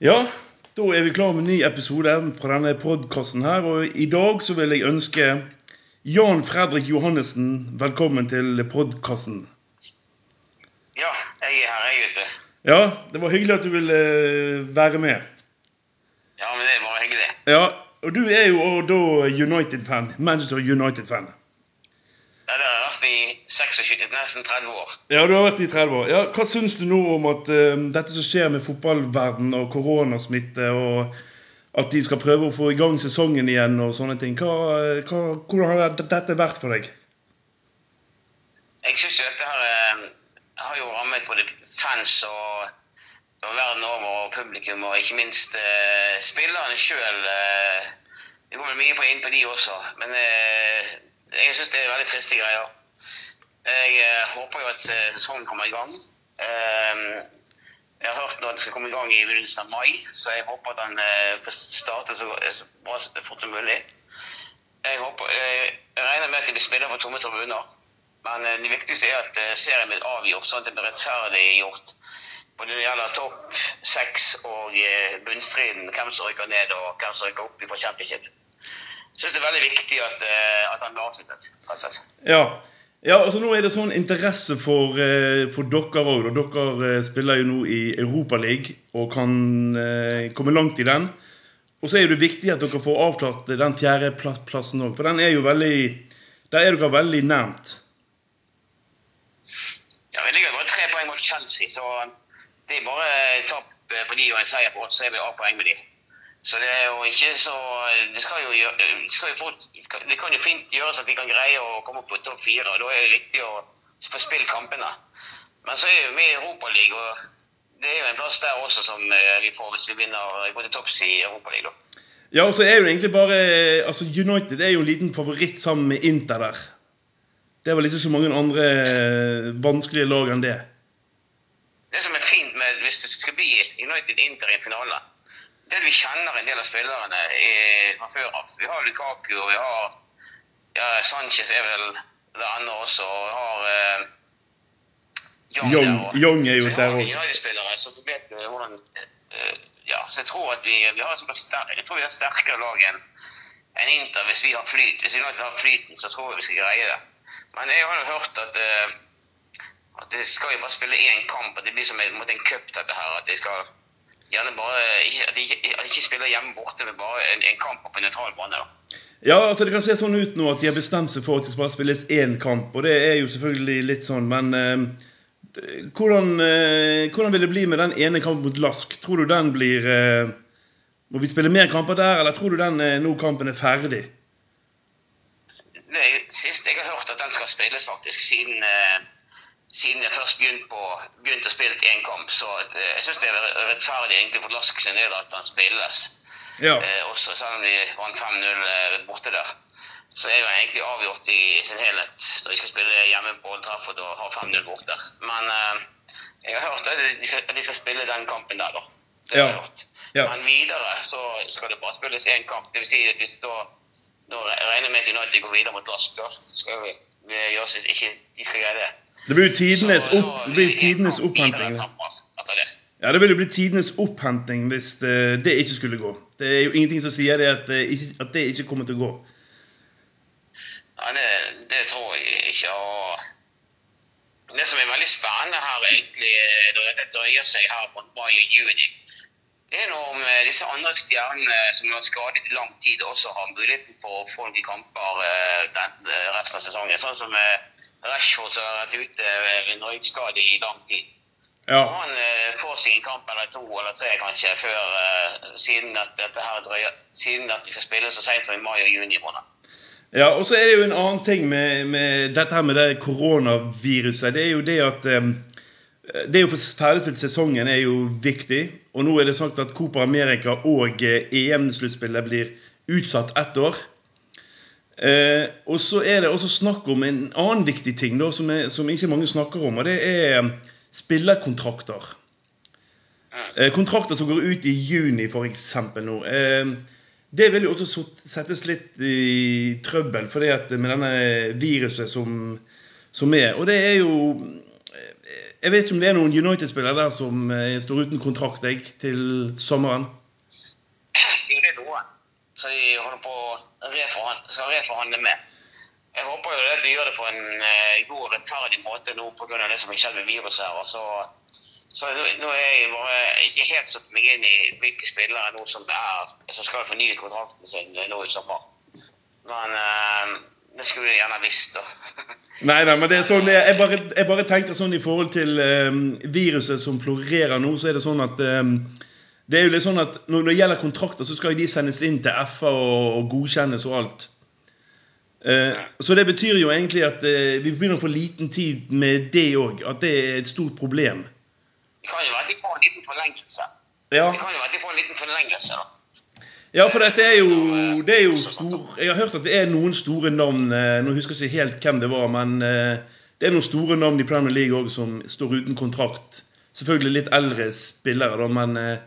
Ja, da er vi klar med en ny episode fra denne podkasten her. Og i dag så vil jeg ønske Jan Fredrik Johannessen velkommen til podkasten. Ja, jeg er her, jeg, vet du. Ja, det var hyggelig at du ville eh, være med. Ja, men det bare hyggelig. Ja, og du er jo da United-fan. Manchester United-fan. Ja, det har jeg vært i 26, nesten 30 år. Ja, du har vært i 30 år. Ja, Hva syns du nå om at eh, dette som skjer med fotballverden og koronasmitte, og at de skal prøve å få i gang sesongen igjen og sånne ting? Hva, hva, hvordan har dette vært for deg? Jeg syns dette her eh, har jo rammet både fans og, og verden over, og publikum, og ikke minst eh, spillerne sjøl. Eh, det kommer mye på inn på de også, men eh, jeg syns det er veldig triste greier. Jeg eh, håper jo at eh, sesongen kommer i gang. Eh, jeg har hørt nå at det skal komme i gang i begynnelsen av mai, så jeg håper at den eh, får starte så, bra så fort som mulig. Jeg, håper, jeg regner med at de blir spillere for tomme tribuner. Men det viktigste er at serien blir avgjort, sånn at det blir rettferdiggjort. Både når det gjelder topp seks og bunnstriden, hvem som rykker ned og hvem som rykker opp fra championship. Jeg syns det er veldig viktig at, at han blir avsluttet. Ja. Ja, altså Nå er det sånn interesse for, eh, for dere òg. Dere eh, spiller jo nå i Europaligaen og kan eh, komme langt i den. Og så er det viktig at dere får avklart den fjerdeplassen òg. For den er jo veldig Der er dere veldig nærmt. Ja, Vi ligger bare tre poeng mot Chelsea, så det er bare tap for de og en seier på oss, så er vi av poeng med de. Så det er jo ikke så Det skal jo, gjøre- det skal jo fort, det kan jo fint gjøres at de kan greie å komme opp på topp fire, og da er det riktig å få spilt kampene. Men så er vi i Europaligaen, og det er jo en plass der også som eh, vi får hvis vi vinner både topps i Europaligaen. Ja, og så er jo egentlig bare Altså United er jo en liten favoritt sammen med Inter der. Det er vel ikke så mange andre eh, vanskelige lag enn det. Det som er fint med hvis det skal bli United Inter i en finale, det vi kjenner en del av spillerne fra før av. Vi har Lukaku og vi har ja, Sanchez er vel der ennå også. Og vi har eh, Young, Young, er jo Så vi der òg. Så vi vet eh, hvordan eh, Ja, så jeg tror at vi, vi har såpass jeg tror vi har sterkere lag enn en Inter hvis vi har flyt. Hvis United har flyten, så tror jeg vi skal greie det. Men jeg har jo hørt at eh, at de skal jo bare spille én kamp, at det blir som en, mot en cup dette her. At de skal gjerne bare ikke, At de ikke, spiller hjemme borte med bare en, en kamp på en nøytral bane. da. Ja, altså Det kan se sånn ut nå at de har bestemt seg for at det skal bare spilles én kamp. Og det er jo selvfølgelig litt sånn, men eh, hvordan, eh, hvordan vil det bli med den ene kampen mot Lask? Tror du den blir eh, Må vi spille mer kamper der, eller tror du den eh, nå kampen er ferdig? Det er sist jeg har hørt at den skal spilles faktisk siden, eh, siden jeg først begynte, på, begynte å spille én kamp. Så eh, jeg syns det er rettferdig egentlig for Lask sin del at han spilles. Ja. Eh, også selv om vi vant 5-0 eh, borte der. Så er jo egentlig avgjort i sin helhet når vi skal spille hjemme på Old Trafford og ha 5-0 borte. Men eh, jeg har hørt at de, skal, at de skal spille den kampen der, da. Ja. Ja. Men videre så skal det bare spilles én kamp. Det vil si at hvis da nå regner jeg med at United går videre mot Lask, da skal vi, gjøre ikke de skal det. Det blir jo tidenes, Så opp, det blir det en tidenes opphenting. det. Ja, Det vil jo bli tidenes opphenting hvis det, det ikke skulle gå. Det er jo ingenting som sier det at, det ikke, at det ikke kommer til å gå. Ja, det, det tror jeg ikke. Og det som er veldig spennende her, egentlig, eh, når dette dreier seg her mot mai og juni, det er om eh, disse andre stjernene som har skadet i lang tid, også har muligheten for å få noen kamper eh, den, eh, resten av sesongen. Sånn som eh, Rashford som har vært ute eh, med en ryggskade i lang tid. Ja, Og han eh, får seg en kamp eller to eller tre kanskje før eh, siden at dette her drøyer, siden at vi skal spille så seint som i mai og juni måned. Ja, og så er det jo en annen ting med, med dette her med det koronaviruset. Det er jo det at eh, Det å få ferdigspilt sesongen er jo viktig. Og nå er det sagt at Copa America og eh, EM-sluttspillet blir utsatt ett år. Eh, og så er det også snakk om en annen viktig ting da, som, er, som ikke mange snakker om, og det er eh, spillerkontrakter. Eh, kontrakter som går ut i juni, f.eks. nå. Eh, det vil jo også settes litt i trøbbel fordi at med denne viruset som, som er. Og det er jo jeg vet ikke om det er noen United-spillere der som eh, står uten kontrakt jeg, til sommeren? Jo, det er noen Så de holder på å reforhandle, med. Jeg håper jo at de gjør det på en eh, god og rettferdig måte nå pga. det som har skjedd med viruset her. så så nå er jeg bare ikke helt satt meg inn i hvilke spillere nå som, er, som skal fornye kontrakten sin nå i sommer. Men eh, det skulle du gjerne visst, da. Nei, nei, men det er sånn, jeg bare, jeg bare tenker sånn i forhold til um, viruset som florerer nå, så er det sånn at um, det er jo litt sånn at Når det gjelder kontrakter, så skal jo de sendes inn til FA og, og godkjennes og alt. Eh, så det betyr jo egentlig at eh, vi begynner å få liten tid med det òg. At det er et stort problem. Det kan jo være at de får en liten forlengelse. Ja, Det kan jo være at de får en liten forlengelse, da. Ja for dette er jo, det er jo stor Jeg har hørt at det er noen store navn eh, Nå husker jeg ikke helt hvem det var, men eh, det er noen store navn i Premier League òg som står uten kontrakt. Selvfølgelig litt eldre spillere, da, men eh,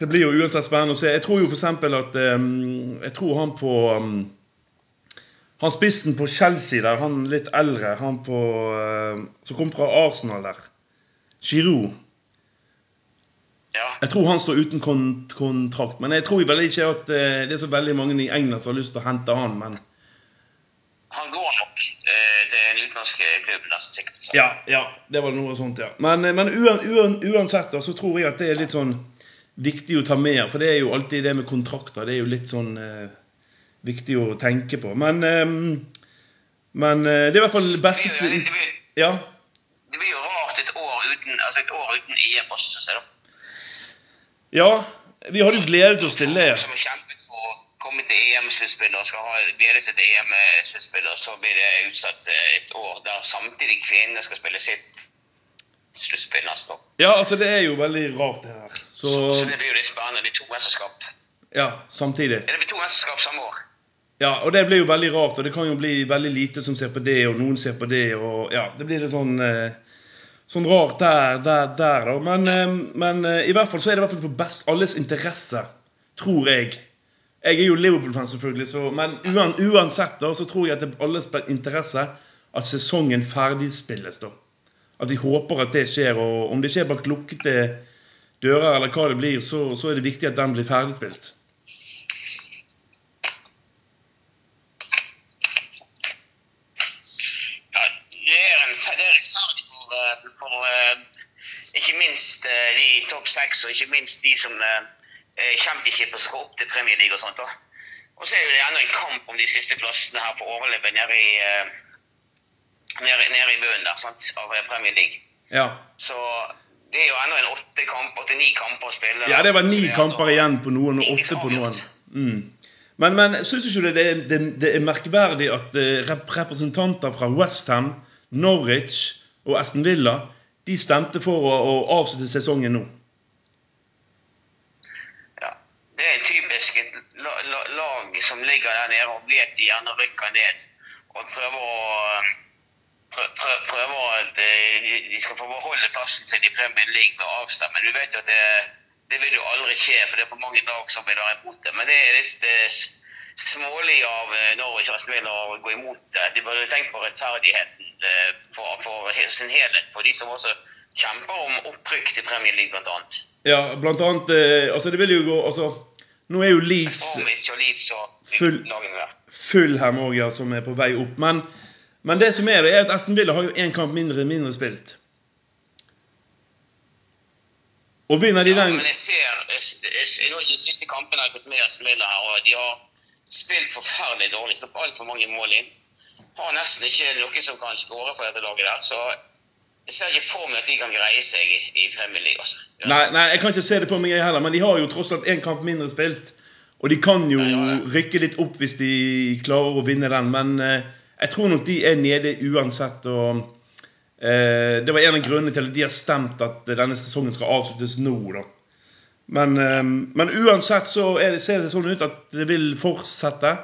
det blir jo uansett spennende å se. Jeg tror jo f.eks. at Jeg tror han på Han spissen på Chelsea der, han litt eldre, han på Som kom fra Arsenal der. Giroud. Ja. Jeg tror han står uten kont kontrakt. Men jeg tror vel ikke at eh, det er så veldig mange i England som har lyst til å hente han. Men Han går nok eh, til en utenlandsk klubb, nesten sikkert. Ja, ja, det var noe sånt, ja. Men, eh, men uan, uan, uansett da, så tror jeg at det er litt sånn viktig å ta med. For det er jo alltid det med kontrakter. Det er jo litt sånn eh, viktig å tenke på. Men, eh, men det er i hvert fall Det beste blir jo det blir, Ja. det blir jo rart et år uten, altså et år uten EM også, synes jeg. da. Ja. Vi har jo gledet oss til det. Som har kjempet for å komme til EM-sluttspill og skal ha glede seg til EM-sluttspill, og så blir det utsatt eh, et år der samtidig kvinnene skal spille sitt sluttspill neste år. Ja, altså det er jo veldig rart det her. Så Så det blir jo litt spennende. De to mesterskap. ja, samtidig. Ja, Det blir to mesterskap samme år. Ja, og det blir jo veldig rart, og det kan jo bli veldig lite som ser på det, og noen ser på det, og ja, det blir litt sånn eh, Sånn rart der, der, der da. Men, eh, men eh, i hvert fall så er det i hvert fall for best alles interesse, tror jeg. Jeg er jo Liverpool-fan, selvfølgelig, så, men uan, uansett da, så tror jeg at det er alles interesse at sesongen ferdigspilles. da. At vi håper at det skjer, og om det skjer bak lukkede dører, eller hva det blir, så, så er det viktig at den blir ferdigspilt. Ja, det er en det er rettferdig for, eh, for eh, ikke minst eh, de topp seks, og ikke minst de som eh, championshipet som skal opp til Premier League og sånt. da. Og så er det ennå en kamp om de siste plassene her for å overleve nede i, eh, nede, nede i bunnen der, sant, av eh, Premier League. Ja. Så det er jo ennå en åtte kamp, åtte-ni kamper å spille. Ja, det var ni er kamper igjen på noen og åtte på noen. Mm. Men, men syns du ikke det, det, det er merkverdig at eh, rep representanter fra Westham, Norwich og Aston Villa de stemte for å, å avslutte sesongen nå? Ja, det er typisk et la, la, lag som ligger der nede og vet de gjerne rykker ned. Og prøver å prø- prø- prøver at eh, de- skal få beholde plassen sin i Premier League med avstand. Men du vet jo at det, det vil jo aldri skje, for det er for mange lag som vil være imot det. Men det er litt eh, smålig av Norwich Villa å gå imot det. De burde tenkt på rettferdigheten eh, for, for sin helhet, for de som også kjemper om opprykk til Premier League, blant annet. Ja, blant annet eh, Altså, det vil jo gå Altså, nå er jo Leeds og Leeds og Full- Her òg, ja, som er på vei opp. Men, men det som er det, er at Aston Villa har jo én kamp mindre mindre spilt. Og vinner de Ja, den men jeg ser jeg, jeg, jeg, De siste kampene har jeg fått med Aston Villa her, og de har spilt forferdelig dårlig. Sluppet altfor mange mål inn. Har nesten ikke noen som kan skåre for dette laget der. Så jeg ser ikke for meg at de kan greie seg i, Premier League. Altså. Nei, nei, jeg kan ikke se det på meg jeg heller, men de har jo tross alt én kamp mindre spilt. Og de kan jo ja, rykke litt opp hvis de klarer å vinne den, men eh, jeg tror nok de er nede uansett. Og eh, det var en av grunnene til at de har stemt at denne sesongen skal avsluttes nå, da. Men, eh, men uansett så det, ser det sånn ut at det vil fortsette.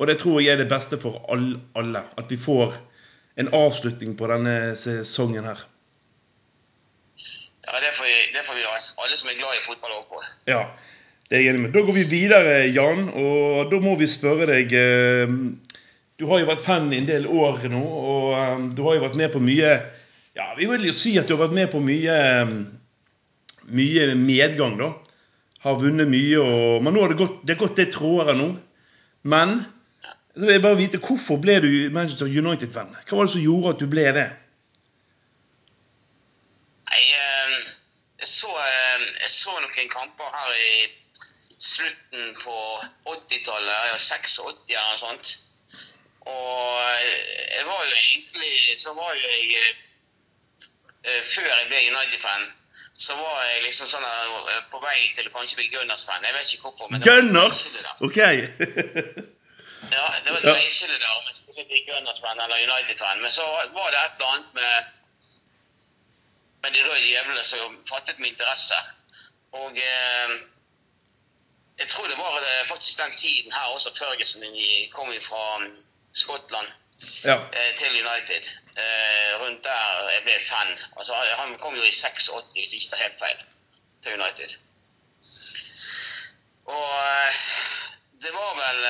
Og det tror jeg er det beste for all, alle. At vi får en avslutning på denne sesongen her. Ja, det får, vi, det får vi. Alle som er glad i fotball, få. Ja, det er jeg enig med. Da går vi videre, Jan, og da må vi spørre deg eh, Du har jo vært fan i en del år nå, og eh, du har jo vært med på mye Ja, Vi vil jo si at du har vært med på mye Mye medgang, da. Har vunnet mye, og, men nå har det gått, det har gått litt trådere nå. Men så vil jeg bare vite, hvorfor ble du Manchester United-venn? Hva var det som gjorde at du ble det? Jeg, eh, jeg, så, eh, jeg så noen kamper her i slutten på 80-tallet, 86 eller sånt. Og jeg var jo egentlig Så var jo jeg Før jeg ble United-fan, så var jeg liksom sånn på vei til å kanskje bli Gunners-fan. Jeg vet ikke hvorfor. men Gunners? Ok. ja, det var et ikke det der om jeg skulle bli Gunners-fan eller United-fan. Men så var det et eller annet med, med de røde djevlene som fattet min interesse. Og eh, jeg tror det var det, faktisk den tiden her også Førgesen kom fra Skottland ja. eh, til United. Eh, rundt der jeg ble fan. Altså, han kom jo i 86, hvis ikke tar helt feil, til United. Og eh, det var vel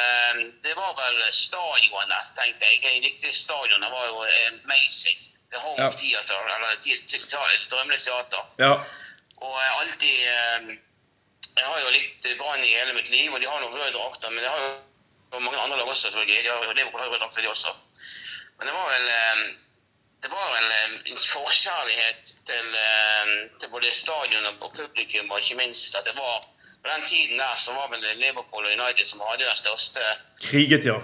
det var vel stadionet, tenkte jeg. Jeg likte stadionet. Det var jo amazing. The Home ja. Theater, eller Drømmenes teater. Ja. Og jeg alltid Jeg har jo likt Brann i hele mitt liv, og de har noen røde drakter, men jeg har jo og mange andre lag også, selvfølgelig. De Liverpool har jo vært aktive, de også. Men det var vel eh, det var vel eh, en forkjærlighet til, eh, til både stadion og publikum, og ikke minst at det var På den tiden der så var vel Liverpool og United som hadde den største Kriget, ja.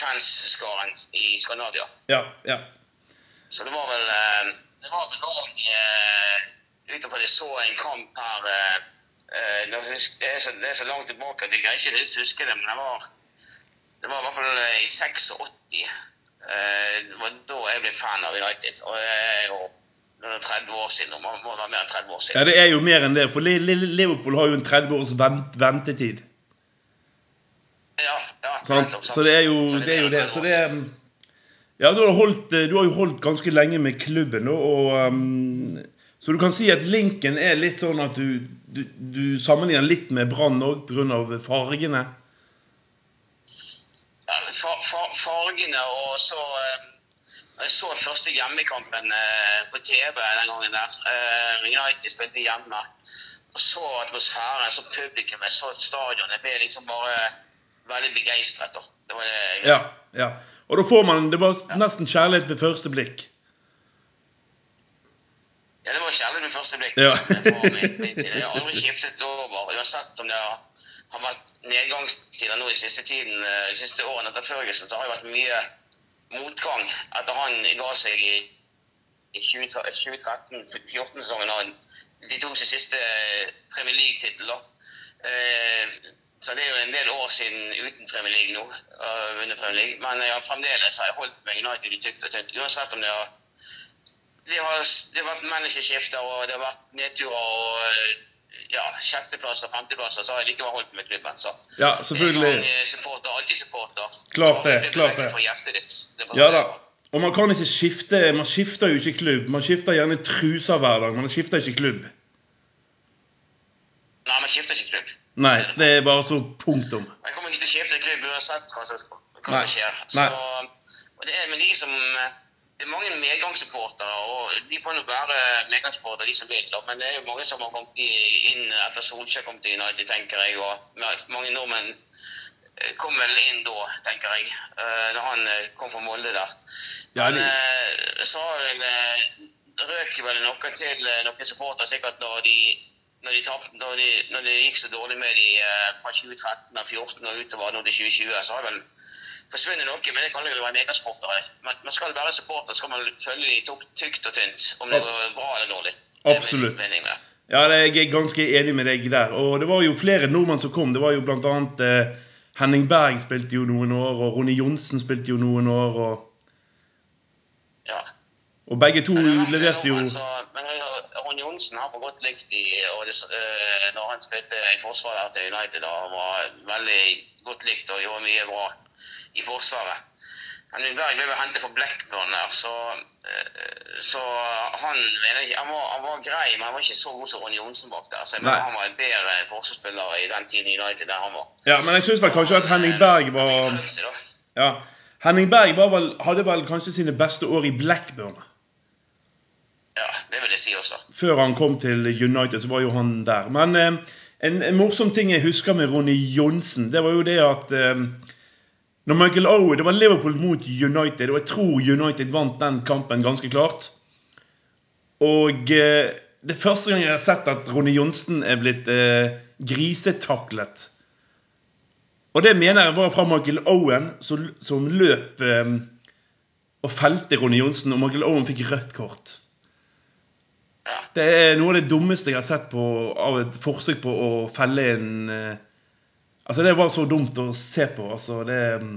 fansskaren i Skandinavia. Ja, ja. Så det var vel Det var vel òg Utenfor at jeg så en kamp her det er, så, det er så langt tilbake at jeg ikke huske det, men det var det var i hvert fall eh, i 86. Eh, det var da jeg ble fan av United. Og det er jo 30 år siden. Det må være mer enn 30 år siden. Ja, det er jo mer enn det. For Liverpool har jo en 30 års ventetid. Ja, ja sant? Så det er jo det. Er jo det. Så det er, ja, du har, holdt, eh, du har, jo holdt ganske lenge med klubben, og um, Så du kan si at linken er litt sånn at du, du, du sammenligner litt med Brann òg, pga. fargene? Fargene og så eh, Jeg så første hjemmekampen eh, på TV den gangen der. Eh, United spilte hjemme. Og så atmosfæren, så publikummet, så stadion. Jeg ble liksom bare veldig begeistret. Det var det. Ja, ja. Og da får man Det var nesten kjærlighet ved første blikk. Ja, det var kjærlighet ved første blikk. Ja. jeg har aldri skiftet over, uansett om det har har vært nedgangstider nå i siste tiden, eh, de siste årene etter Førgesen, så har det vært mye motgang etter han ga seg i, i 2013-2014-sesongen og de tok sin siste eh, Premier League-tittel. Eh, så det er jo en del år siden uten Premier League nå. vunnet Premier League. Men jeg har fremdeles har jeg holdt med United i tykt og tynt. Uansett om det har det har, det har vært menneskeskifter og det har vært nedturer og ja, sjetteplass og femteplass, så har jeg likevel holdt med klubben. Så. Ja, selvfølgelig. En gang supporter, alltid supporter. Klart det. klart det. Fra hjertet ditt. Det ja da. Og man kan ikke skifte Man skifter jo ikke klubb. Man skifter gjerne truser hver dag. Man skifter ikke klubb. Nei, man skifter ikke klubb. Nei, det er bare så punktum. Jeg kommer ikke til å skifte klubb uansett hva som, hva som skjer. Så, det er med de som det er mange medgangssupportere, og de får nå være medgangssupportere, de som vil. Men det er jo mange som har kommet inn etter Solskjær kom til United, tenker jeg. Og mange nordmenn eh, kom vel inn da, tenker jeg, da han eh, kom fra Molde der. Men så vel, røk vel noe til noen supportere sikkert når de når, de når, de, når det gikk så dårlig med de fra 2013 og 2014 og utover nå til 2020, så har vel forsvunnet noe, men det kan jo være megasportere. Men man skal være supporter, skal man følge dem tykt og tynt, om det er bra eller dårlig. Absolutt. Ja, jeg er ganske enig med deg der. Og det var jo flere nordmenn som kom. Det var jo blant annet eh, Henning Berg spilte jo noen år, og Ronny Johnsen spilte jo noen år. Og, ja. Og begge to leverte jo Men Ron Johnsen har fått godt likt i, og det, uh, når han spilte i forsvaret til United. Han var veldig godt likt og gjorde mye bra i Forsvaret. Henning Berg ble hentet for Blackburn der, så, eh, så han, han, var, han, var, grei, men han var ikke så god som Ron Johnsen bak der. Så jeg mener han var en bedre forsvarsspiller i den tiden i United der han var. Ja, men jeg syns vel kanskje at Henning Berg var ja, Henning Berg var vel, hadde vel kanskje sine beste år i Blackburn. Ja, det vil jeg si også. Før han kom til United, så var jo han der. Men eh, en, en morsom ting jeg husker med Ronny Johnsen, det var jo det at eh, når Michael Owen Det var Liverpool mot United, og jeg tror United vant den kampen ganske klart. Og eh, det er første gang jeg har sett at Ronny Johnsen er blitt eh, grisetaklet. Og det mener jeg var fra Michael Owen, som, som løp eh, og felte Ronny Johnsen, og Michael Owen fikk rødt kort. Det er noe av det dummeste jeg har sett på, av et forsøk på å felle en eh, Altså, det var så dumt å se på. Altså, det mm,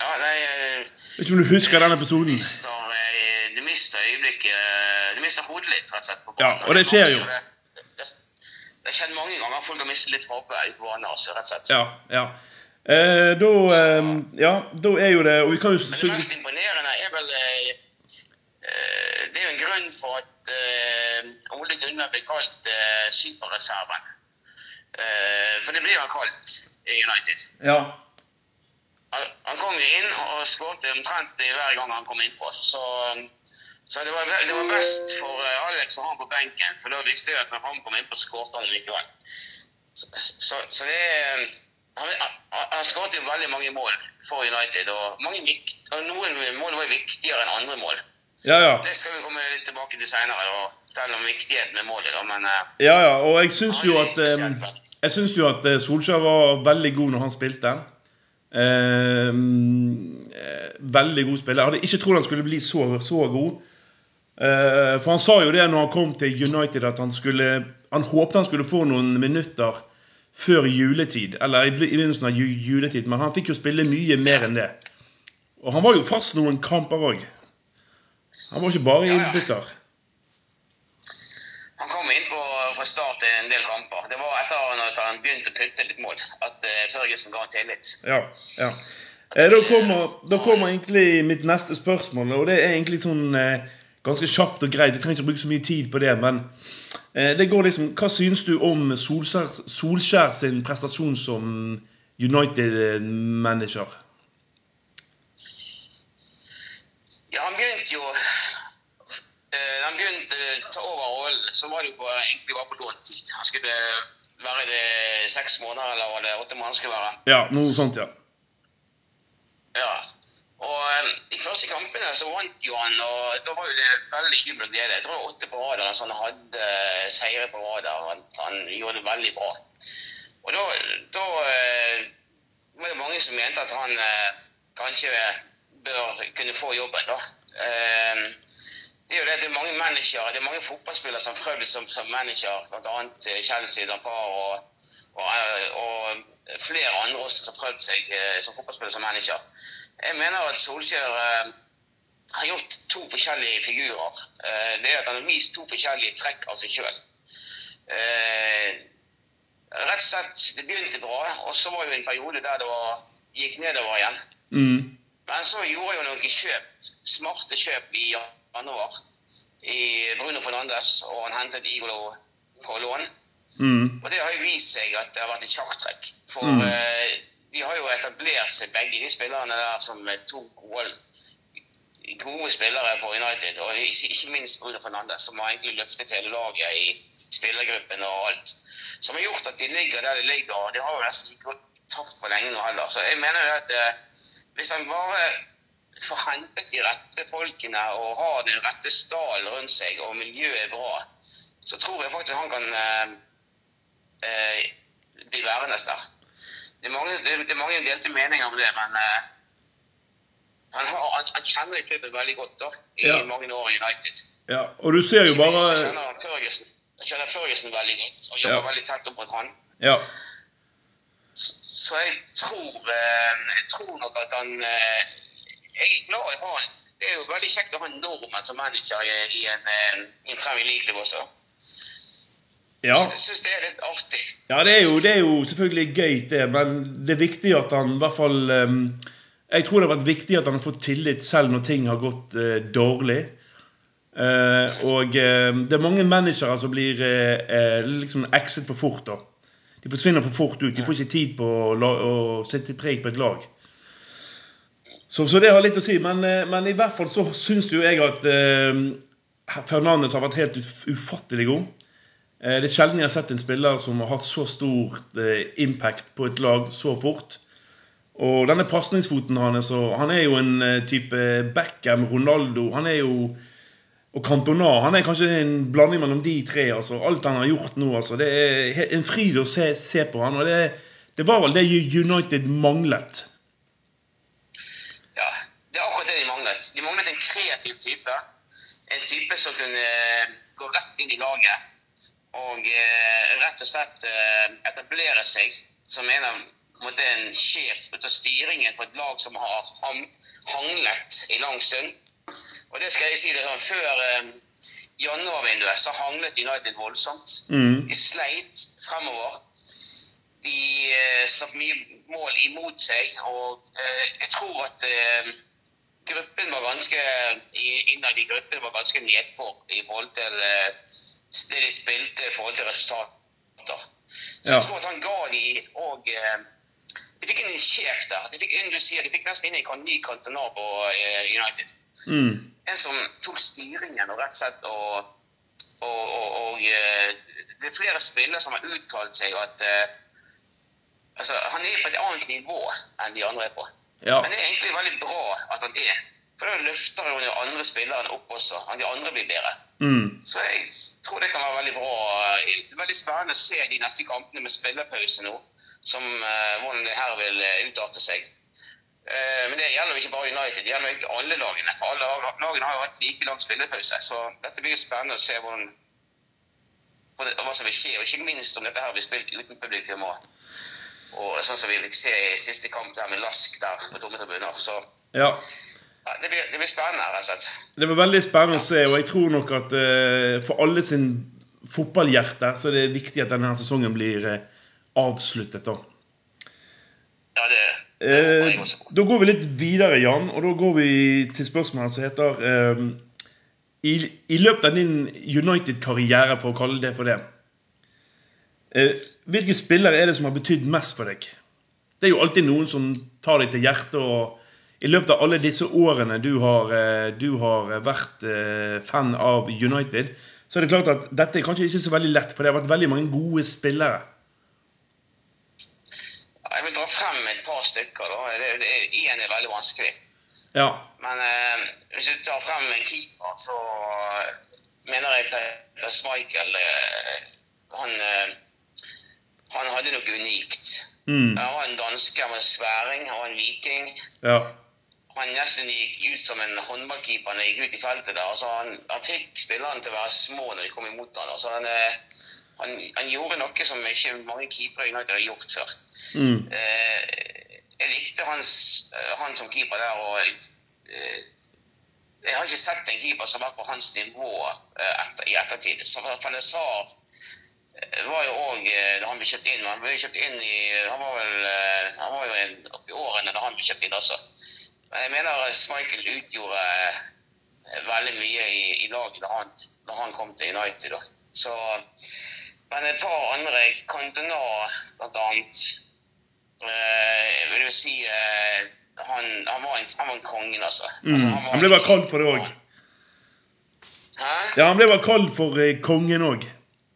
Ja, nei eh, Vet ikke om du husker den episoden? mister, eh, Du mister øyeblikket Du mister hodet litt, rett og slett. på Ja, og det er skjer jo. Det, det, det har skjedd mange ganger. Folk har mistet litt hodet i banen, altså, rett og slett. Ja. ja. Eh, da eh, Ja, da er jo det Og vi kan jo Men det mest imponerende er vel eh, Det er jo en grunn for at uh, Ole Gunnar ble kalt. Eh, for det blir han kalt i United. Ja. Han, kom jo inn og skåret omtrent hver gang han kom innpå. Så, så det, var, det var best for eh, Alex å ha han på benken, for da visste jeg at når han kom innpå, skåret han likevel. Så, så, så det er han, han, han skåret jo veldig mange mål for United, og, mange og noen mål var viktigere enn andre mål. Ja, ja. Det skal vi komme litt tilbake til seinere, og fortelle om viktigheten med målet. Da, men eh, Ja, ja, og jeg syns jo er at litt eh. Jeg syns jo at eh, Solskjær var veldig god når han spilte. Eh, eh, veldig god spiller. Jeg hadde ikke trodd han skulle bli så, så god. Eh, for han sa jo det når han kom til United, at han skulle Han håpte han skulle få noen minutter før juletid. Eller i begynnelsen av juletid, men han fikk jo spille mye mer enn det. Og han var jo fast noen kamper òg. Han var ikke bare innbytter. Han kom inn på fra start i en del kamper. Det var etter at han begynte å putte litt mål, at uh, Førgesen ga han tillit. Ja, ja. Eh, da, kommer, da kommer egentlig mitt neste spørsmål, og det er egentlig sånn eh, ganske kjapt og greit. Vi trenger ikke å bruke så mye tid på det, men eh, det går liksom Hva synes du om Solskjær, Solskjær sin prestasjon som United-manager? Ja, han begynte jo eh, Han begynte å ta over rollen, så var det jo på, egentlig bare på låntid. Han skulle være det seks måneder, eller var det åtte måneder skulle være. Ja, noe sånt, ja. Ja. Og eh, De første kampene så vant jo han, og da var jo det veldig jubel og glede. Jeg tror åtte på rad altså han hadde eh, seire på rad. Han, han gjorde det veldig bra. Og da, da var det mange som mente at han kanskje bør kunne få jobben, da. Eh, det er jo det, det er mange managere, det er mange fotballspillere som har prøvd som, som manager, bl.a. Chelsea, Dampar og, og, eh, og flere andre også som har prøvd seg eh, som fotballspiller som manager. Jeg mener at Solskjær eh, har gjort to forskjellige figurer. Eh, det er at Han har vist to forskjellige trekk av seg sjøl. Eh, rett og slett, Det begynte bra, og så var det en periode der det var, gikk nedover igjen. Mm. Men så gjorde jeg jo noen kjøp, smarte kjøp i januar i Bruno Fernandes, og han hentet Igolo på lån. Mm. Og det har jo vist seg at det har vært et sjakktrekk. For Mm. eh, de har jo etablert seg begge de spillerne der som to gode, gode spillere på United. Og ikke, ikke minst Bruno Fernandes, som har egentlig løftet hele laget i spillergruppen og alt. Som har gjort at de ligger der de ligger. og De har jo nesten ikke gått tapt for lenge nå heller. Så jeg mener jo at eh, hvis han bare får hentet de rette folkene og har den rette stallen rundt seg, og miljøet er bra, så tror jeg faktisk han kan eh, eh, bli værende der. Det er, mange, det, det er mange delte meninger om det, men eh, han, har, han, han kjenner klubben veldig godt da, i Ja. mange år i United. ja. Og du ser jo bare han kjenner Førgesen veldig godt og jobber Ja. veldig tett opp mot han. Ja. Så jeg tror, eh, jeg tror nok at han eh, Jeg er glad i å ha. Det er jo veldig kjekt å ha en nordmann som manager i, en, eh, i en Premier League-klubb også. ja. Jeg syns det er litt artig. Ja, det er, jo, det er jo selvfølgelig gøy, det, men det er viktig at han i hvert fall Jeg tror det har vært viktig at han har fått tillit selv når ting har gått dårlig. Uh, og uh, det er mange managere som blir liksom exit for fort. da De forsvinner for fort ut. De får ikke tid på å, å sette preg på et lag. Så, så det har litt å si. Men, eh, men i hvert fall så syns jo jeg at eh, Fernandes har vært helt ufattelig god. Eh, det er sjelden jeg har sett en spiller som har hatt så stor eh, impact på et lag så fort. Og denne pasningsfoten hans Han er jo en eh, type Beckham, Ronaldo Han er jo Og Cantona. Han er kanskje en blanding mellom de tre. altså Alt han har gjort nå. altså Det er en fryd å se, se på han Og det, det, var vel det United manglet. Ja, det er akkurat det de manglet. De manglet en kreativ type. En type som kunne gå rett inn i laget og eh, rett og slett eh, etablere seg som en av en sjef til styringen på et lag som har hanglet i lang stund. Og det skal jeg si det sånn, Før eh, januarvinduet så hanglet United voldsomt. Mm. De sleit fremover. De eh, satt mye mål imot seg. Og eh, jeg tror at eh, gruppen var ganske innad i gruppen var ganske nedfor i forhold til eh, det de spilte i forhold til resultater. Så ja. jeg tror at han ga de og eh, De fikk en sjef der. De fikk de fikk nesten inn en ny kantonar eh, United. Mm. En som tok styringen og rett og slett og, og, og, og eh, Det er flere spillere som har uttalt seg at altså, han er på et annet nivå enn de andre er på. Ja. Men det er egentlig veldig bra at han er. For da løfter jo de andre spillerne opp også. Han de andre blir bedre. Mm. Så jeg tror det kan være veldig bra. Eh, veldig spennende å se de neste kampene med spillerpause nå. Som, hvordan det her vil utarte seg. Uh, men det gjelder jo ikke bare United, det gjelder egentlig alle lagene. For alle lagene har jo hatt like lang spillepause. Så dette blir jo spennende å se hvordan, hva som vil skje. Og ikke minst om dette her blir spilt uten publikum. Og, og sånn som vi fikk se i siste kamp der med Lask der på tomme tribuner. Så ja. Ja, det, blir, det blir spennende, rett og slett. Det blir veldig spennende å se, og jeg tror nok at uh, for alle sin fotballhjerte så er det viktig at denne sesongen blir uh, avsluttet. da. På. Da går vi litt videre, Jan, og da går vi til spørsmålet som heter eh, i, i, løpet av din United-karriere, for å kalle det for det Hvilke spillere er det som har betydd mest for deg? Det er jo alltid noen som tar deg til hjertet og i løpet av alle disse årene du har, eh, du har, vært eh, fan av United, så er det klart at dette er kanskje ikke så veldig lett, for det har vært veldig mange gode spillere. Jeg vil dra frem et par stykker. da. Én er veldig vanskelig. Ja. Men eh, hvis du tar frem en keeper, så mener jeg Peter Schmeichel eh, han, eh, han hadde noe unikt. Mm. Han var en danske, han var en sværing, han var en viking. Ja han nesten gikk ut som en håndballkeeper når han gikk ut i feltet. der. Altså, han, han, fikk spillerne til å være små når de kom imot ham. Altså, han, eh, han, han, gjorde noe som ikke mange keepere i United har gjort før. Mm. Eh, jeg likte hans, eh, han som keeper der. og eh, Jeg har ikke sett en keeper som har vært på hans nivå eh, i ettertid. Så Van Sar var jo òg da han ble kjøpt inn. Han ble kjøpt inn i, han var, vel, han var jo en, oppi årene da han ble kjøpt inn også. Jeg mener Schmeichel utgjorde veldig mye i, i laget da han, da han, kom til United. Da. Så, men et par andre, Cantona blant annet, eh, vil jo si eh, han, han, var en, han var en kongen, altså. Mm. altså han, han, ble bare kalt for det òg. Ja, han ble bare kalt for eh, kongen òg.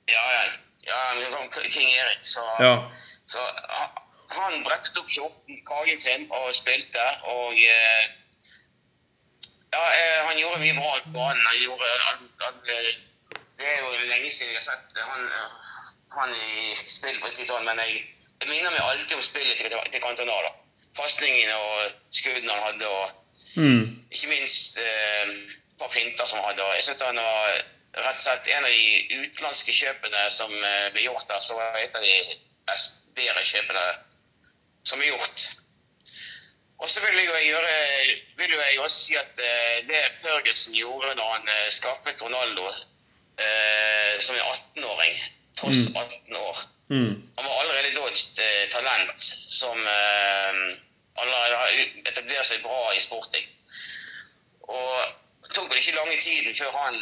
Ja, ja. ja King Erik. Så, ja. så han brettet opp kjorten, kagen sin, og spilte. Og eh, ja, eh, han gjorde mye bra på banen. Han gjorde han, han, eh, Det er jo lenge siden jeg har sett han, han i spill, for å si sånn, men jeg, jeg minner meg alltid om spillet til, til Cantona. Pasningene og skuddene han hadde, og mm. ikke minst eh, et par finter som han hadde. Jeg synes han var rett og slett en av de utenlandske kjøpene som ble gjort der, så var et av de best, bedre kjøpene som er gjort. Og så vil jeg, gjøre, vil jeg også si at eh, det Ferguson gjorde da han uh, skaffet Ronaldo uh, som en 18-åring, tross mm. 18 år mm. Han var allerede da et uh, talent som allerede har etablert seg bra i sporting. Og det tok vel ikke lange tiden før han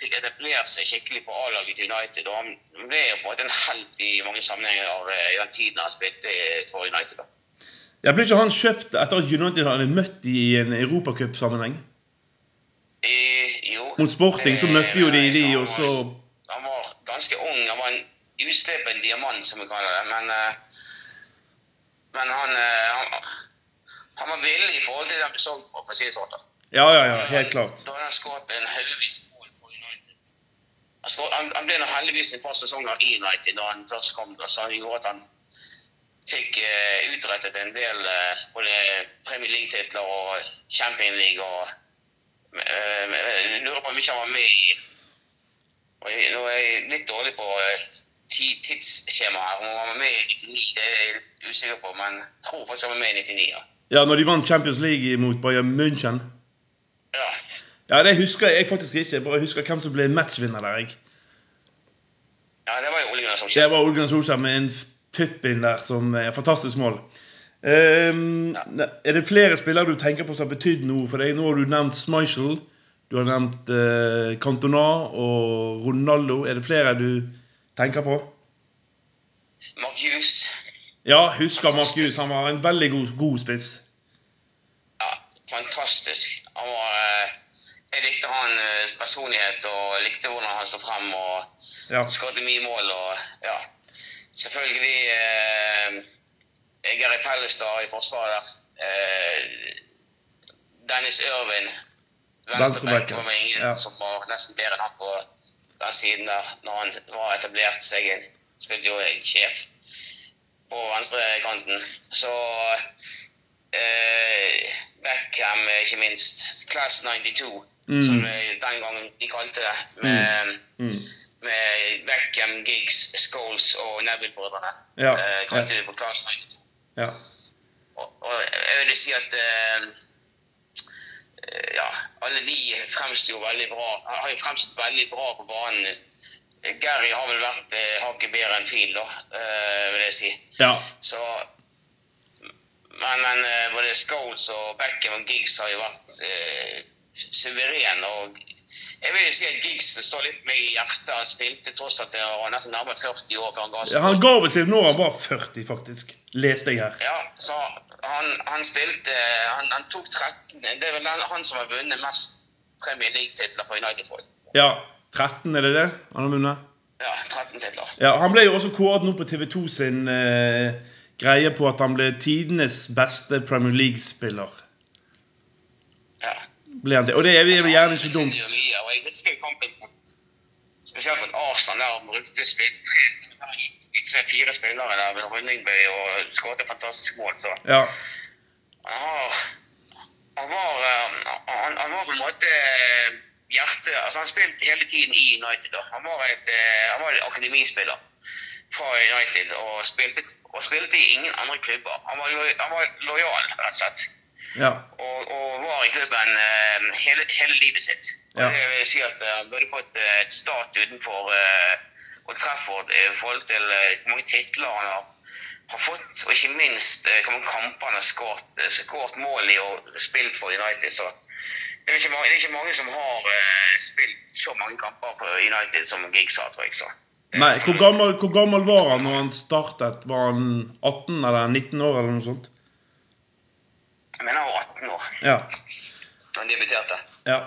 fikk etablert seg skikkelig på A-laget United. Og han ble jo på en måte en helt i mange sammenhenger i den tiden han spilte for United. da. Ja, Ble ikke han kjøpt etter at United hadde møtt i en europacupsammenheng? Eh, jo, Mot Sporting så møtte jo de de, og så Han var ganske ung. Han var en uslepen diamant, som vi kaller det. Men, eh, men han, eh, han, han var villig i forhold til den vi solgte på, for å si det sånn. Ja, ja, ja, helt klart. Da hadde han skåret en haugevis mål for United. Han, han, han ble nå heldigvis en fast sesonger i United da han først kom, da, så han gjorde at han fikk uh, utrettet en del uh, både Premier League-titler og Champion League og Jeg lurer på hvor mye han var med i. Og jeg, nå er jeg litt dårlig på eh, ti- Om han var med i 99, det er jeg usikker på, men jeg tror faktisk han var med i 99. ja. Ja, når de vant Champions League mot Bayern München. ja. Ja, det husker jeg faktisk ikke. Jeg bare husker hvem som ble matchvinner der. jeg. Ja, det var jo Ole Gunnar Solskjær. Det var Ole Gunnar Solskjær med en tupp inn der som er fantastisk mål. Ehm, Er det flere spillere du tenker på som har betydd noe for deg? Nå har du nevnt Schmeichel. Du har nevnt uh, Cantona og Ronaldo. Er det flere du tenker på? Mark Hughes. Ja, husker Mark Hughes. Han var en veldig god, god spiss. Ja, fantastisk. Han var eh, Jeg likte hans personlighet og likte hvordan han sto frem og Ja. skåret mye mål og ja. Selvfølgelig eh, Gary Pellestad i forsvaret. Eh, Dennis venstreback, Venstreback, var ingen ja. som var nesten bedre enn han på den siden der når han var etablert seg inn. Spilte jo sjef på venstrekanten. Så eh, Beckham, ikke minst. Class 92, Mm. som den gangen de kalte det. Med, Mm. med Beckham, Giggs, Scholes og Neville-brødrene. Ja, Eh, kalte ja. det for Class 92. Ja. Og, og jeg vil si at eh, ja, alle de fremstår jo veldig bra. Han Har jo fremstått veldig bra på banen. Eh, Gary har vel vært eh, hakket bedre enn Phil, da, eh, vil jeg si. ja. Så Men, men eh, både Scholes og Beckham og Giggs har jo vært eh, suverene. Og jeg vil jo si at Giggs står litt med i hjertet. Han spilte tross at han var nesten nærmere 40 år før han ga Ja, seg. Han ga vel seg når han var 40, faktisk. Leste jeg her. Ja, så han, han spilte han, han tok 13 Det er vel han, som har vunnet mest Premier League-titler for United, tror jeg. Ja, 13, er det det han har vunnet? Ja, 13 titler. Ja, Han ble jo også kåret nå på TV2 sin eh, greie på at han ble tidenes beste Premier League-spiller. Ja. Ble han det? Og det er vel gjerne ikke dumt. mye, og jeg husker kampen mot Arsenal, der han brukte spill tre-fire spillere der ved Rundingbøy og skåret et fantastisk mål. Så Ja, han har Han var, eh, han, han var på en måte eh, hjertet Altså, han spilte hele tiden i United. da. Han var, et, eh, han var et akademispiller fra United og spilte, og spilte i ingen andre klubber. Han var, lo- han var lojal, rett og slett ja, og, og var i klubben hele, hele livet sitt. Ja. det vil si at han burde fått et stat utenfor uh, Old Trafford i forhold til eh, hvor mange titler han har, har fått, og ikke minst eh, hvor mange kamper han har skåret, eh, mål i og spilt for United. Så det er ikke mange, det er ikke mange som har uh, spilt så mange kamper for United som Giggs har, tror jeg. Så. Nei, hvor gammel, hvor gammel var han når han startet? Var han 18 eller 19 år eller noe sånt? Jeg mener han var 18 år Ja. da han debuterte. ja.